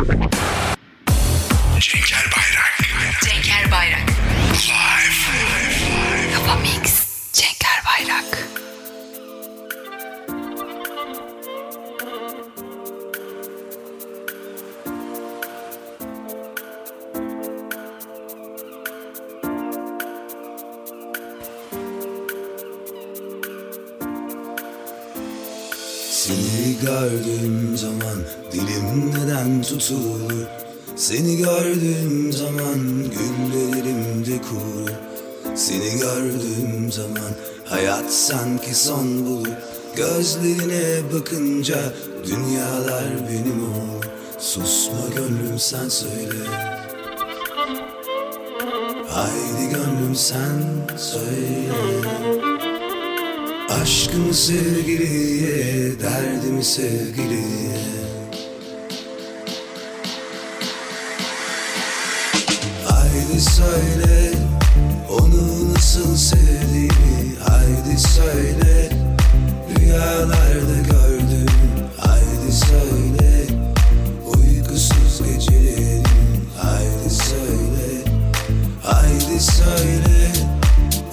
Cenker Bayrak. Cenker Bayrak. Live. Kafa Mix. Cenker Bayrak. Seni dilim neden tutulur? Seni gördüğüm zaman güllerimde kurur Seni gördüğüm zaman hayat sanki son bulur. Gözlerine bakınca dünyalar benim olur Susma gönlüm sen söyle. Haydi gönlüm sen söyle. Aşkımı sevgiliye, derdimi sevgiliye Haydi söyle, onu nasıl sevdiğimi Haydi söyle, rüyalarda gördüm Haydi söyle, uykusuz gecelerim Haydi söyle, haydi söyle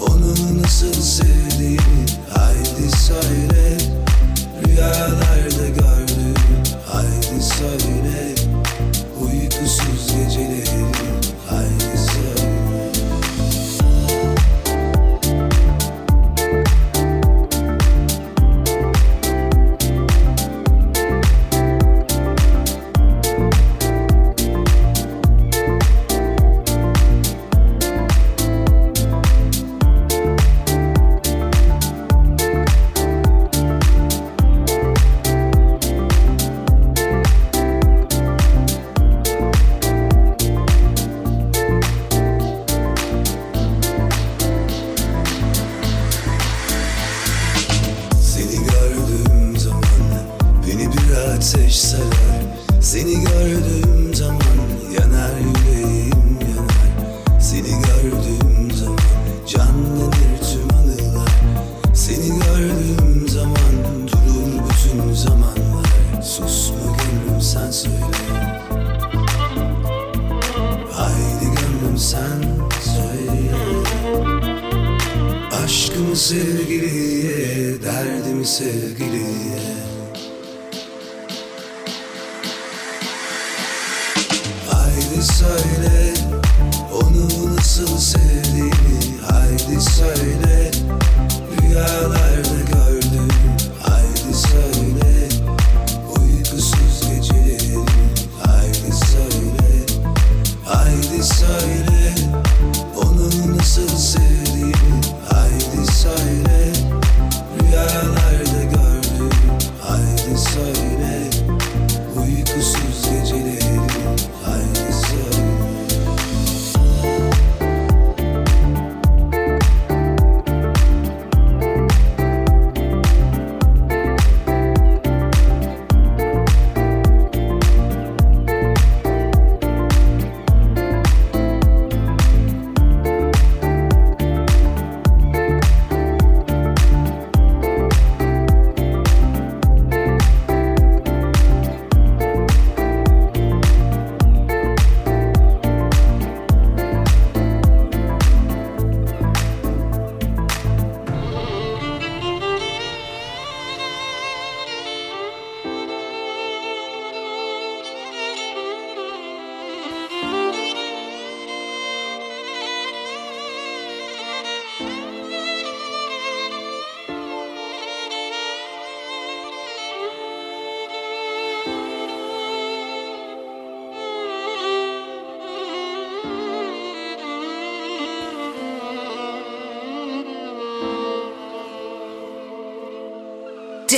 onu nasıl sevdiğimi Haydi söyle. Rüyalarda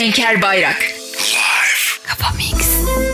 Cenker Bayrak. Live. Kafa Mix.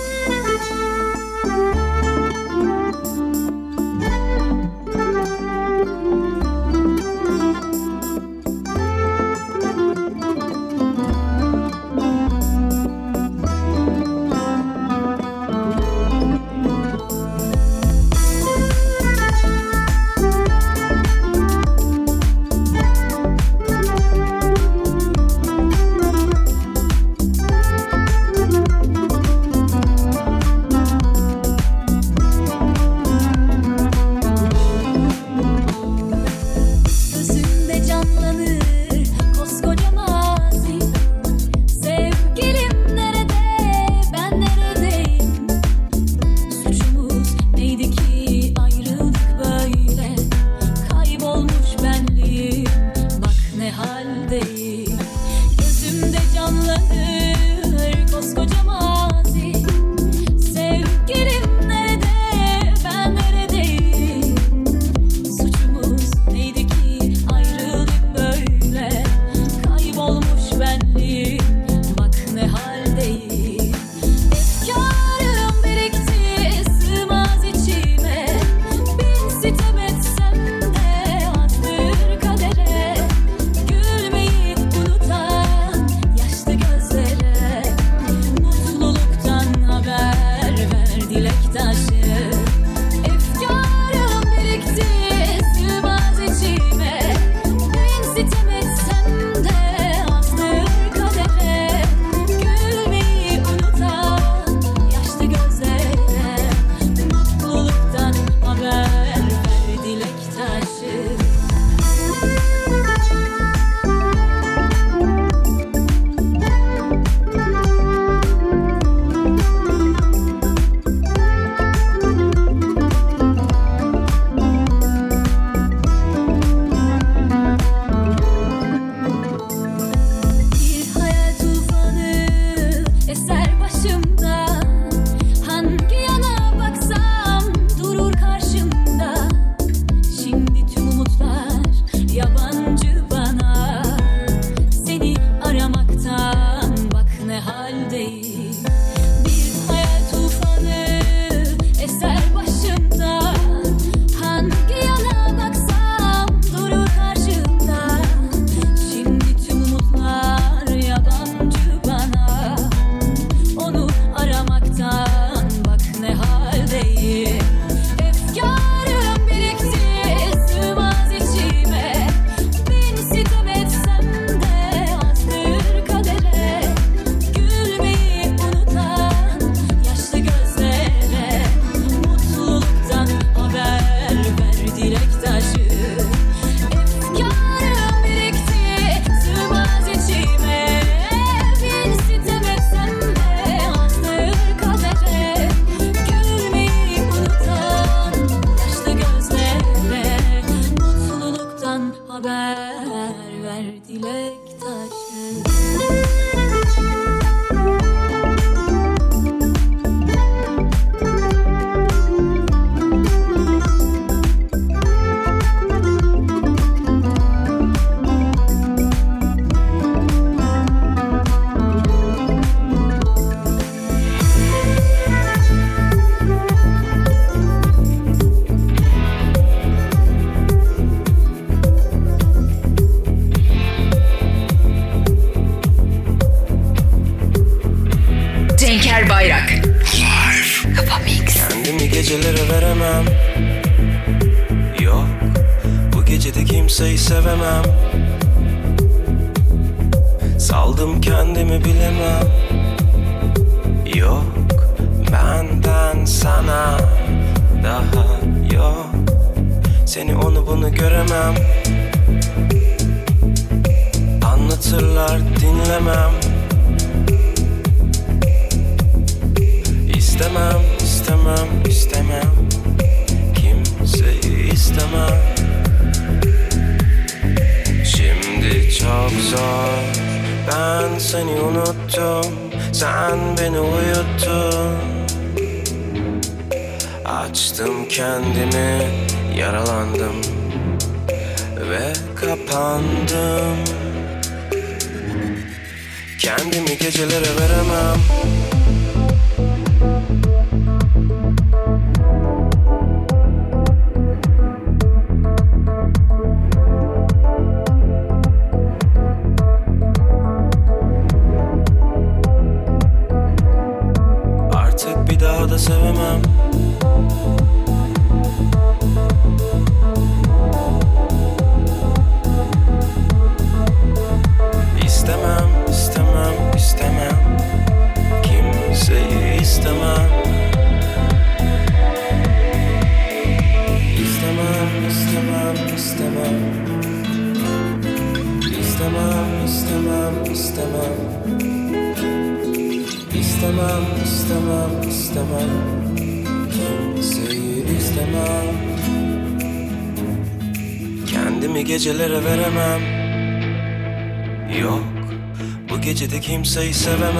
seven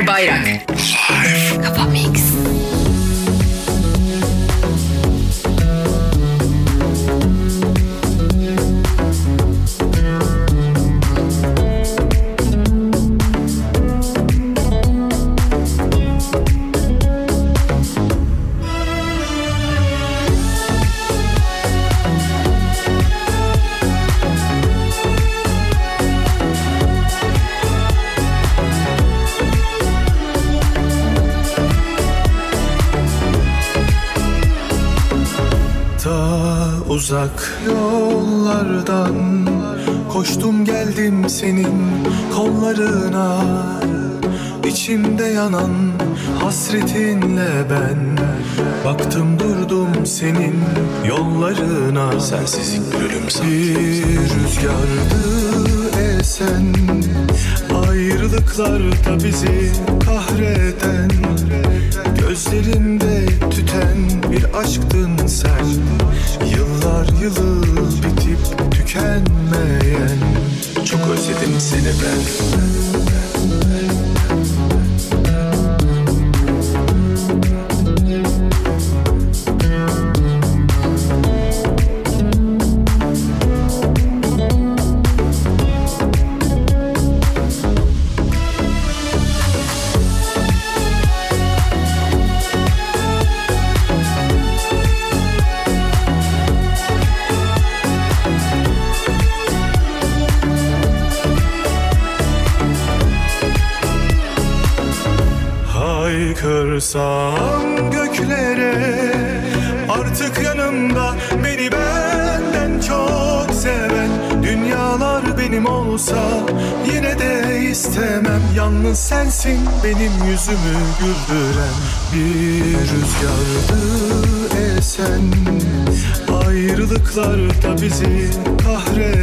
大バイラク。Uzak yollardan. Koştum geldim senin kollarına. İçimde yanan hasretinle ben. Baktım durdum senin yollarına. Sensizlik bir ölüm Bir rüzgardı esen. Ayrılıklar da bizi kahreden. Gözlerinde tüten bir aşktın sen. Yıllar yılı bitip tükenmeyen. Çok özledim seni ben. Güldüren Bir rüzgardı esen. Ayrılıklarda bizi kahreden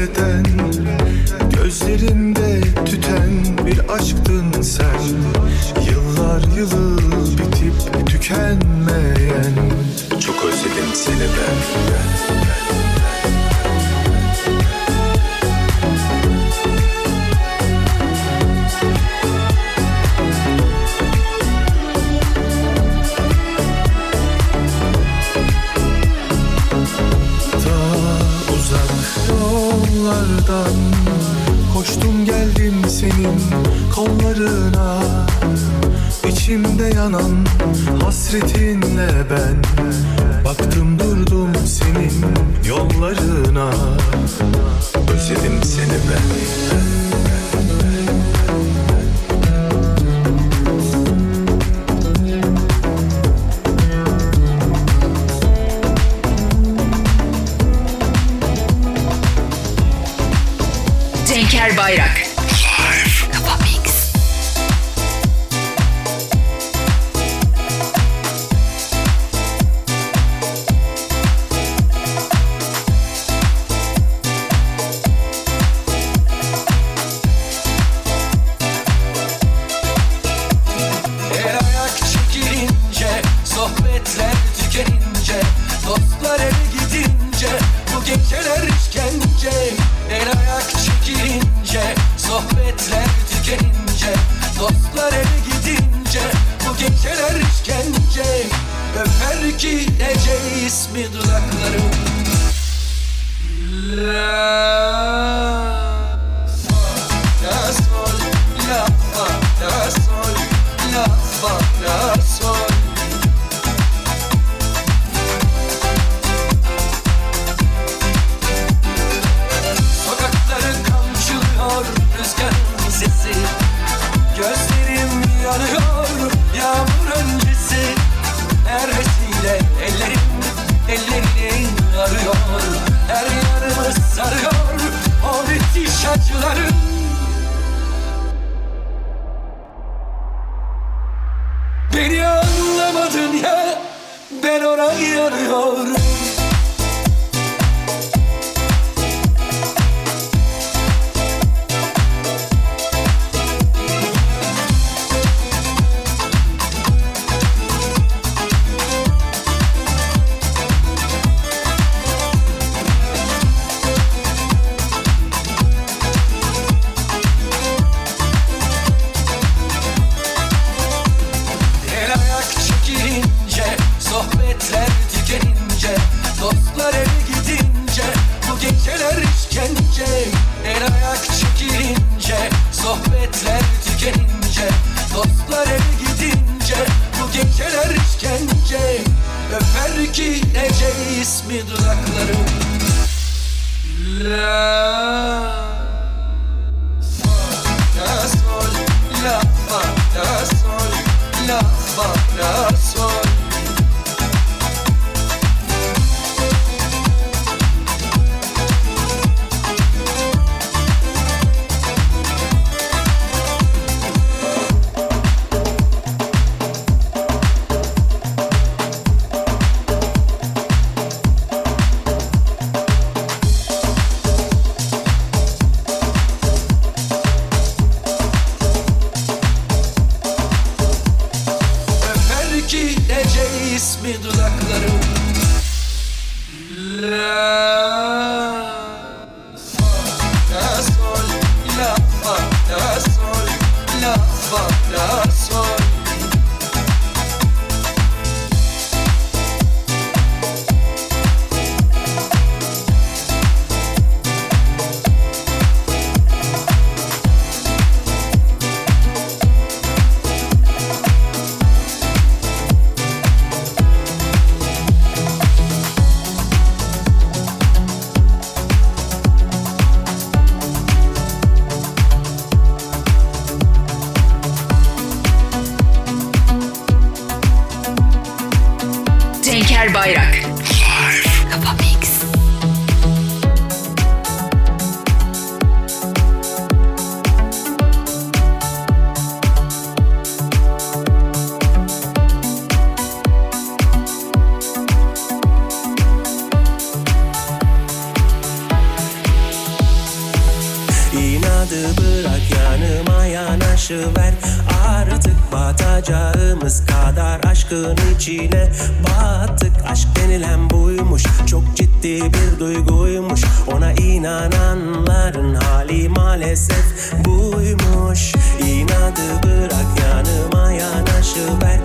ciddi bir duyguymuş. Ona inananların hali maalesef buymuş. İnadı bırak yanıma yanaşıver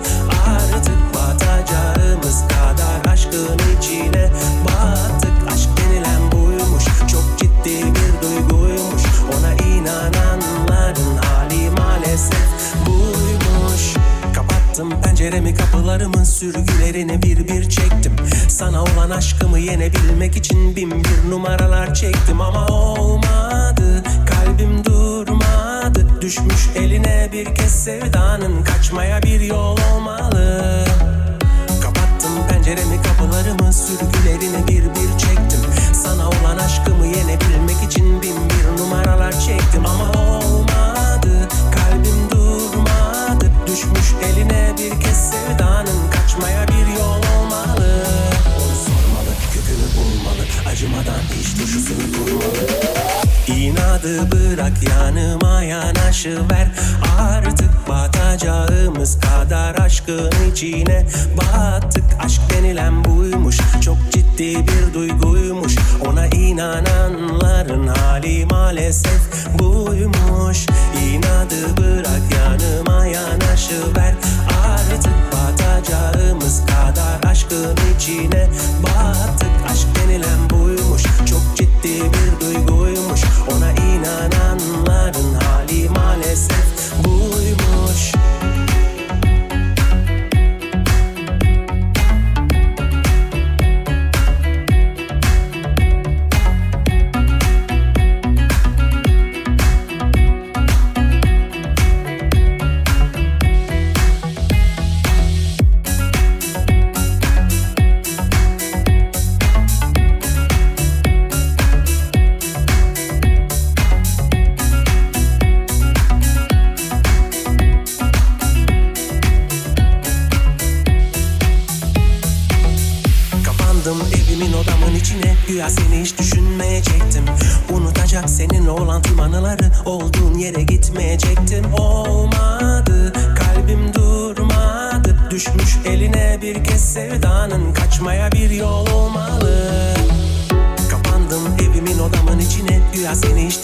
Artık batacağımız kadar aşkın içine Kapattım penceremi kapılarımın sürgülerini bir bir çektim. Sana olan aşkımı yenebilmek için bin bir numaralar çektim. Ama olmadı kalbim durmadı. Düşmüş eline bir kez sevdanın kaçmaya bir yol olmalı. Kapattım penceremi kapılarımı sürgülerini bir bir çektim. Sana olan aşkımı yenebilmek için bin bir numaralar çektim. Ama olmadı Düşmüş eline bir kez sevdanın kaçmaya bir yol olmalı. Onu sormalı kökünü bulmalı acımadan hiç turşusunu kurmalı İnadı bırak yanıma yanaşıver. Artık batacağımız kadar aşkın içine battık. Aşk denilen buymuş çok ciddi bir duyguymuş. Ona inananların hali maalesef buymuş. İnadı bırak yanıma yanaşıver. Artık batacağımız kadar aşkın içine battık. Aşk denilen buymuş çok bir duyguymuş Ona inananların hali maalesef Kaçmaya bir yol olmalı. Kapandım evimin odamın içine. Güya seni hiç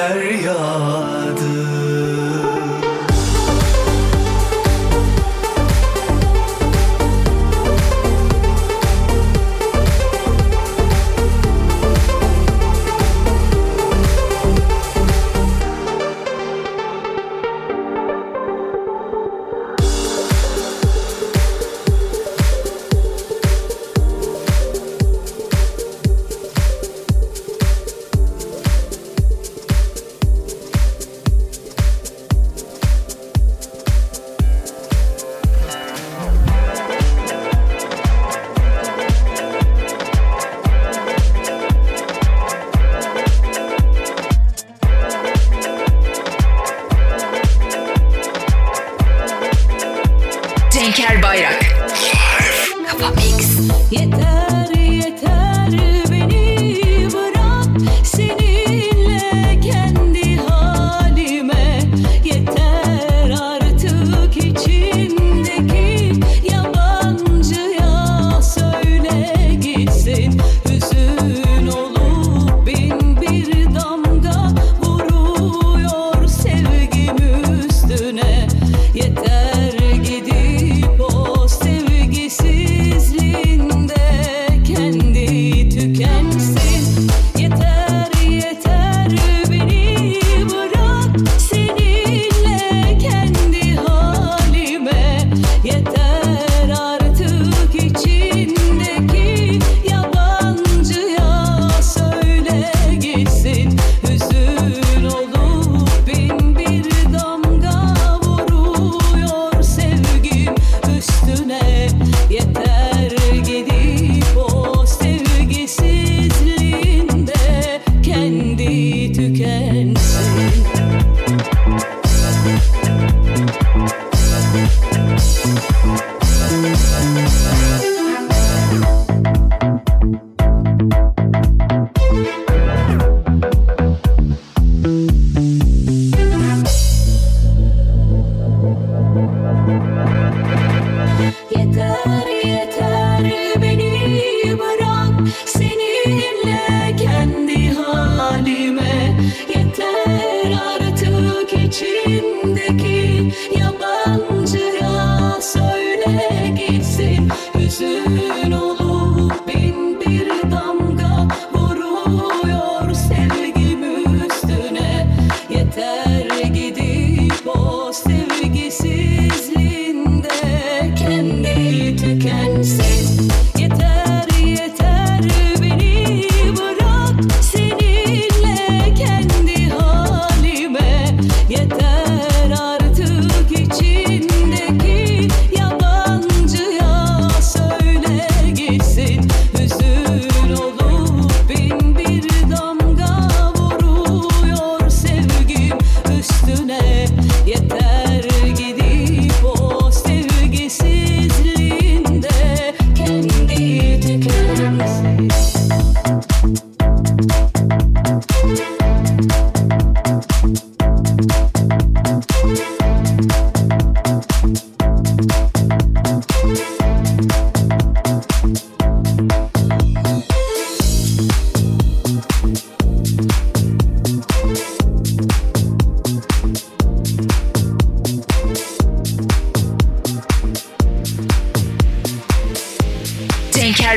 feryat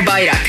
Bayrak.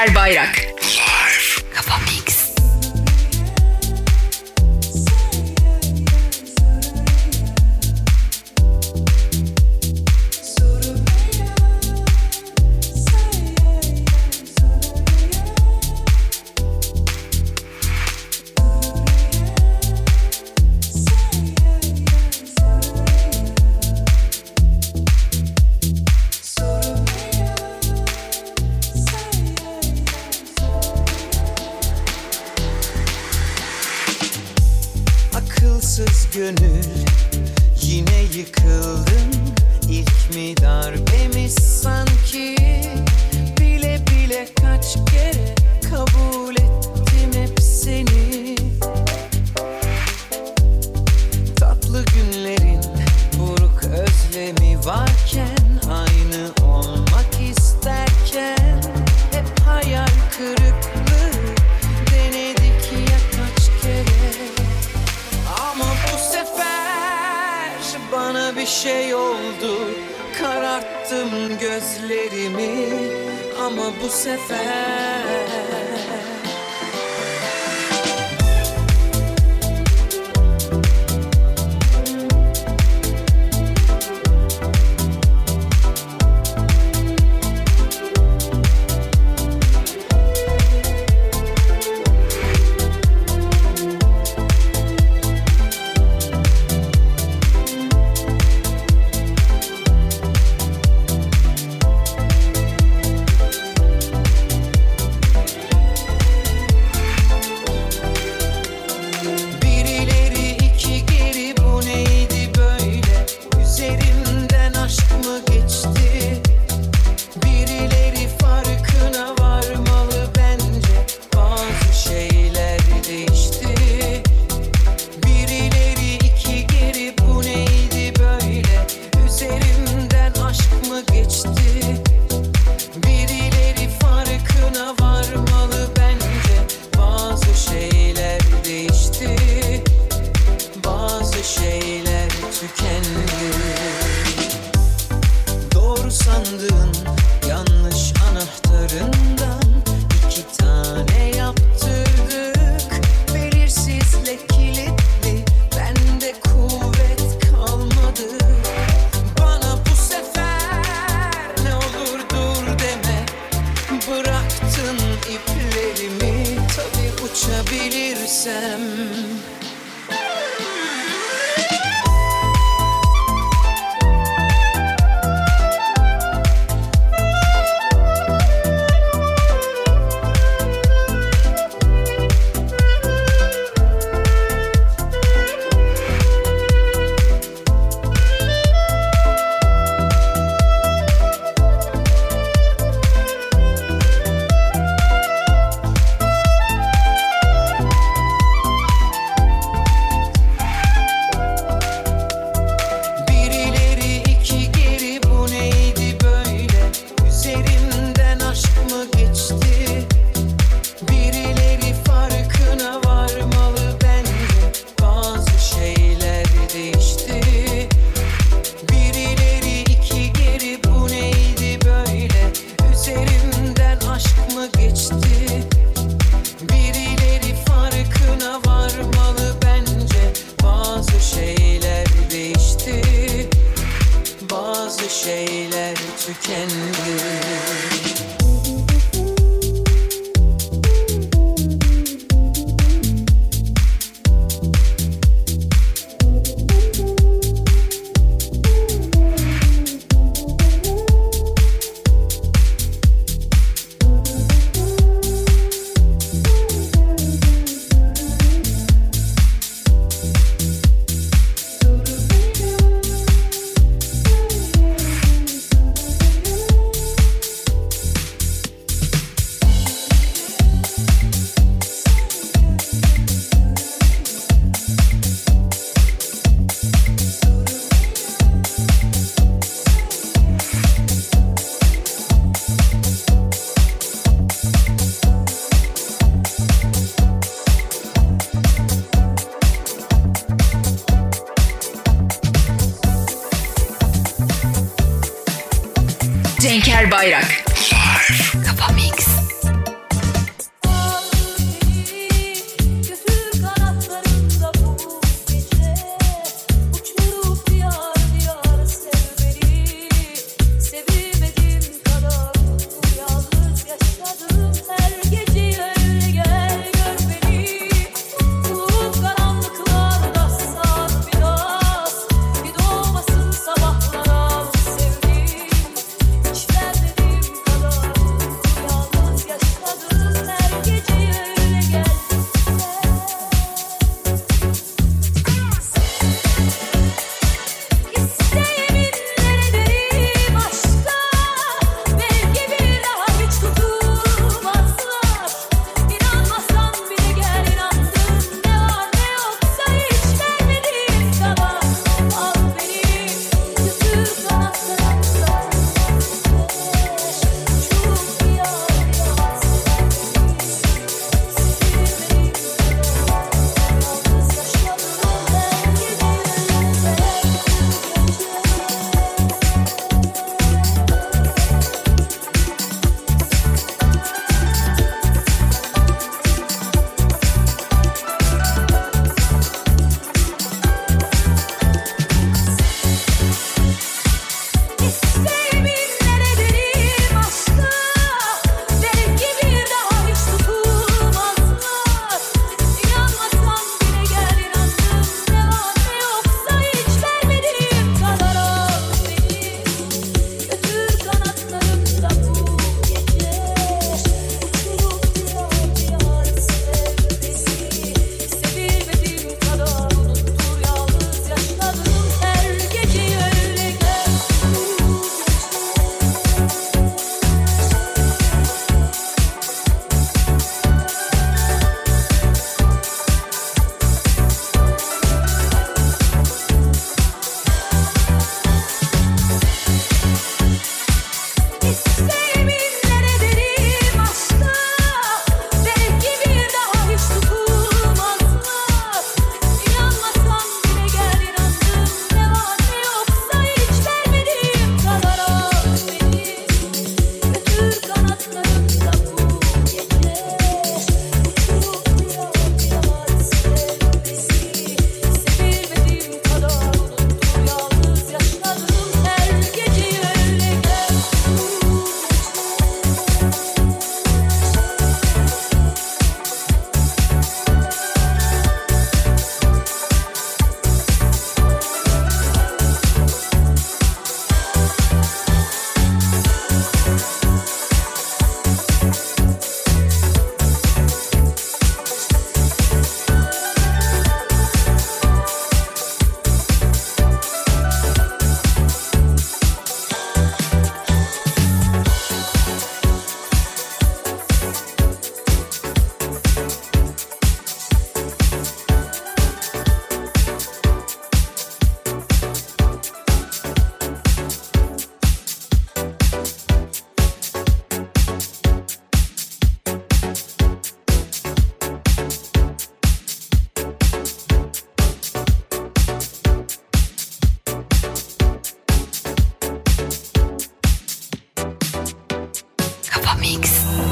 Cenker Bayrak. Kararttım gözlerimi. Ama bu sefer Cenker Bayrak. Kafa Mix. Mix.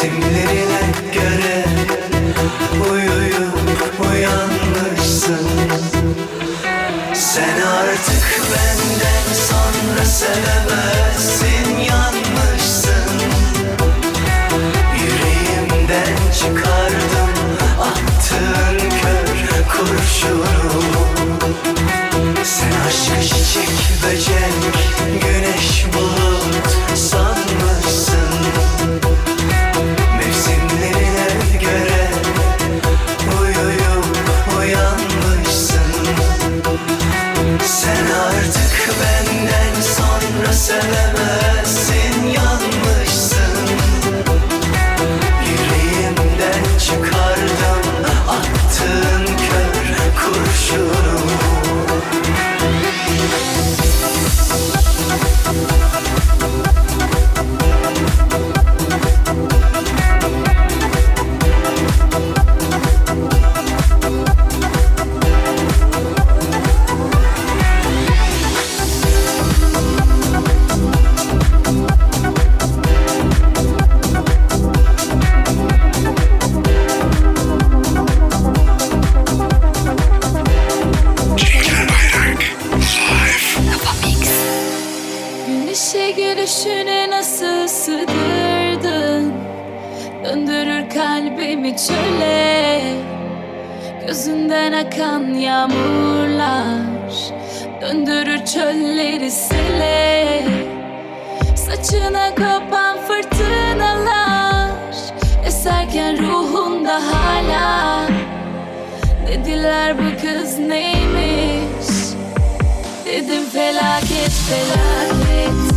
simlerine göre Uyuyup uyanmışsın. Sen artık benden sonra sevemezsin Yanmışsın. Yüreğimden çıkardım Attığın kör kurşunumu Sen aşkı çiçek böcek güneş bul fais la fête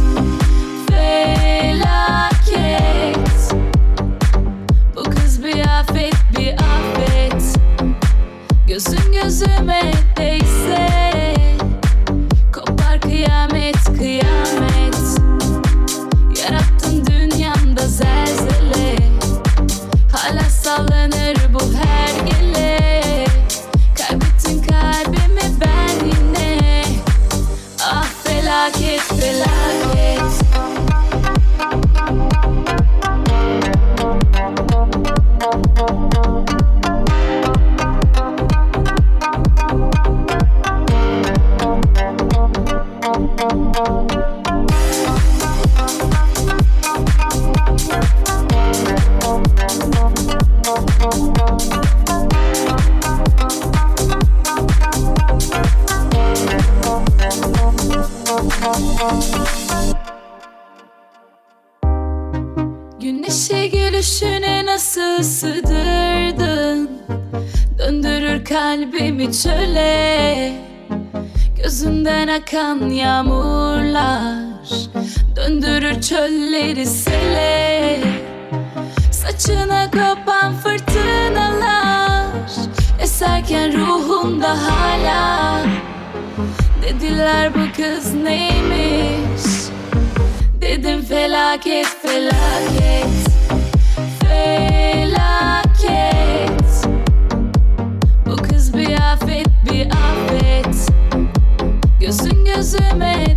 Felaket Felaket. Bu kız bir afet bir afet Gözün gözüme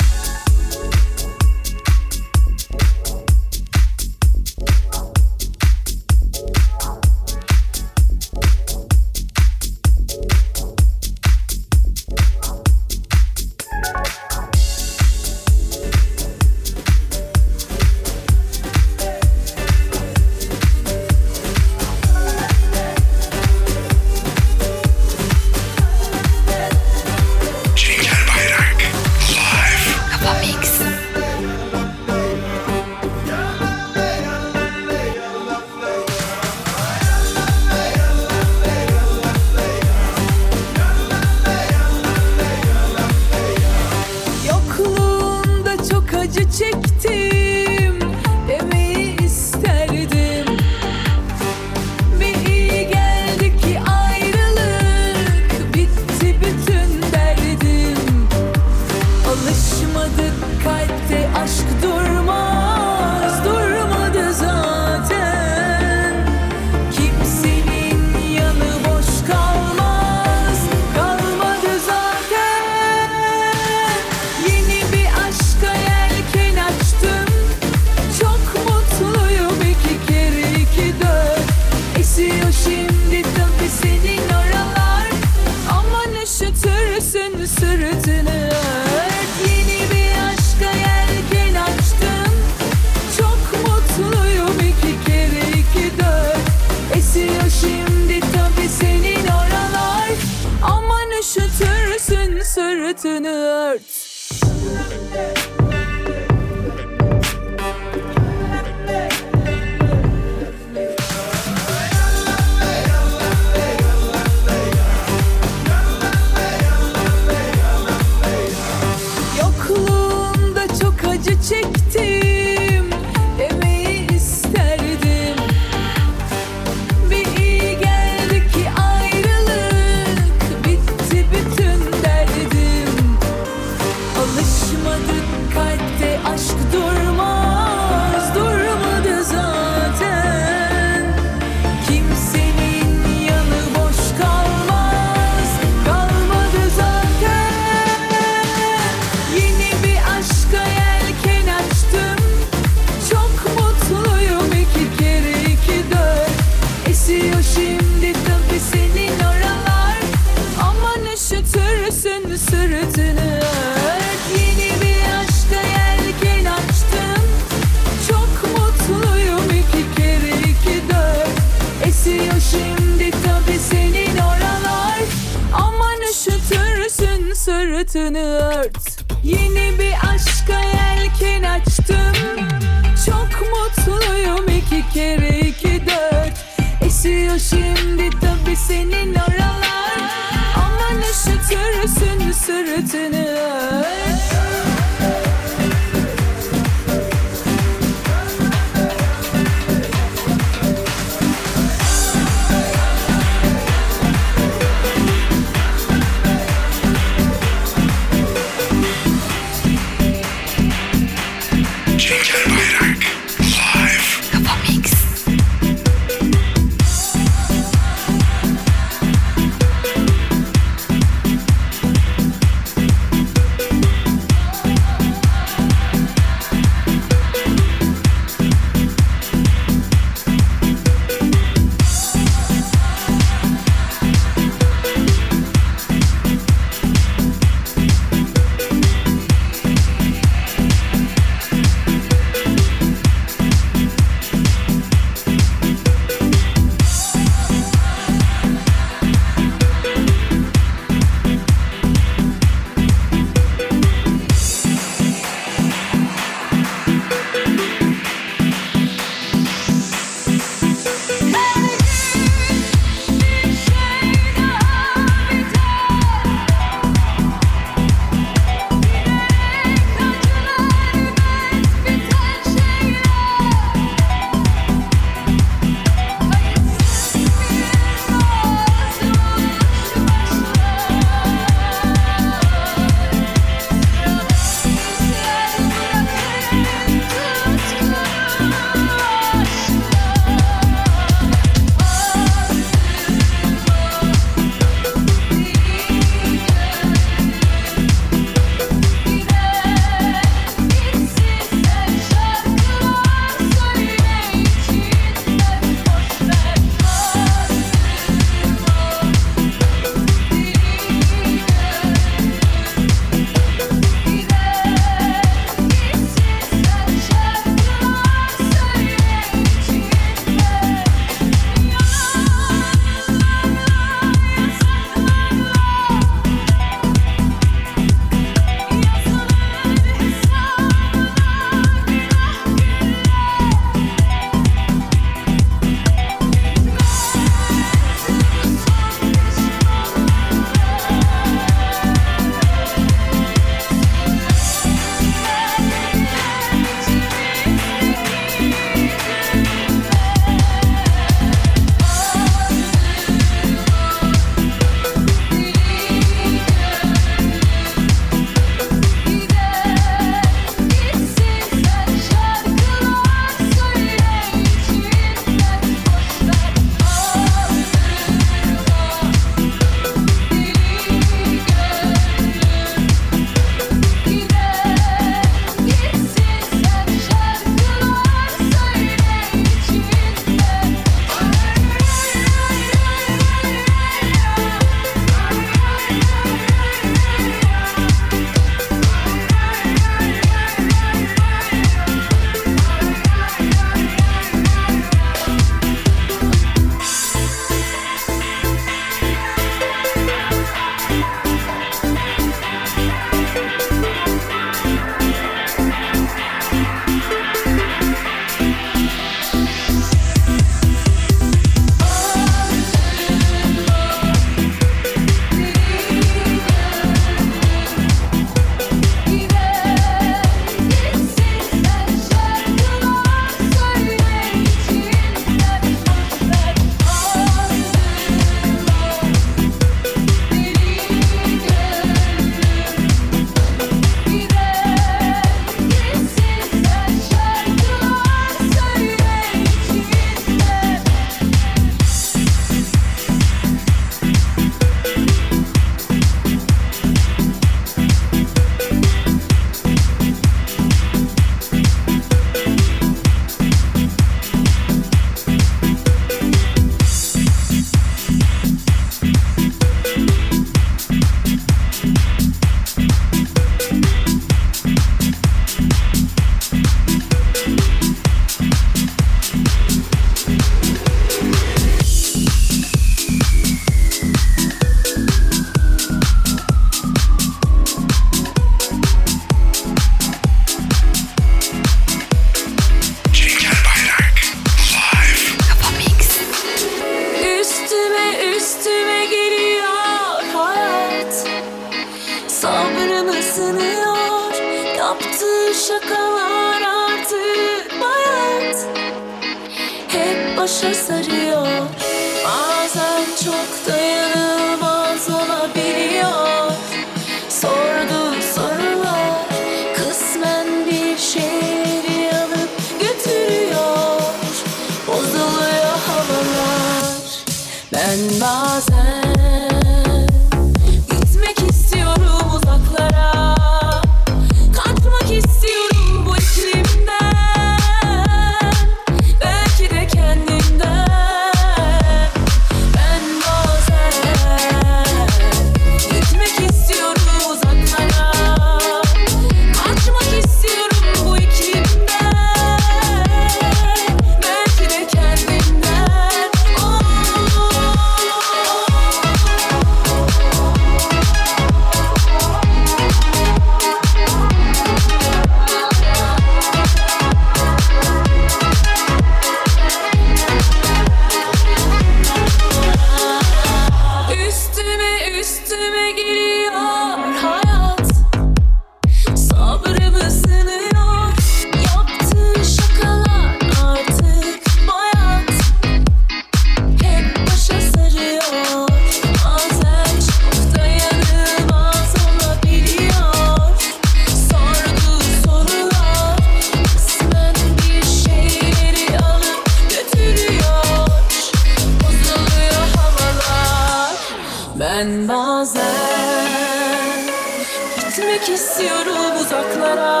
istiyorum uzaklara.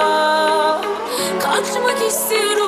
Kaçmak istiyorum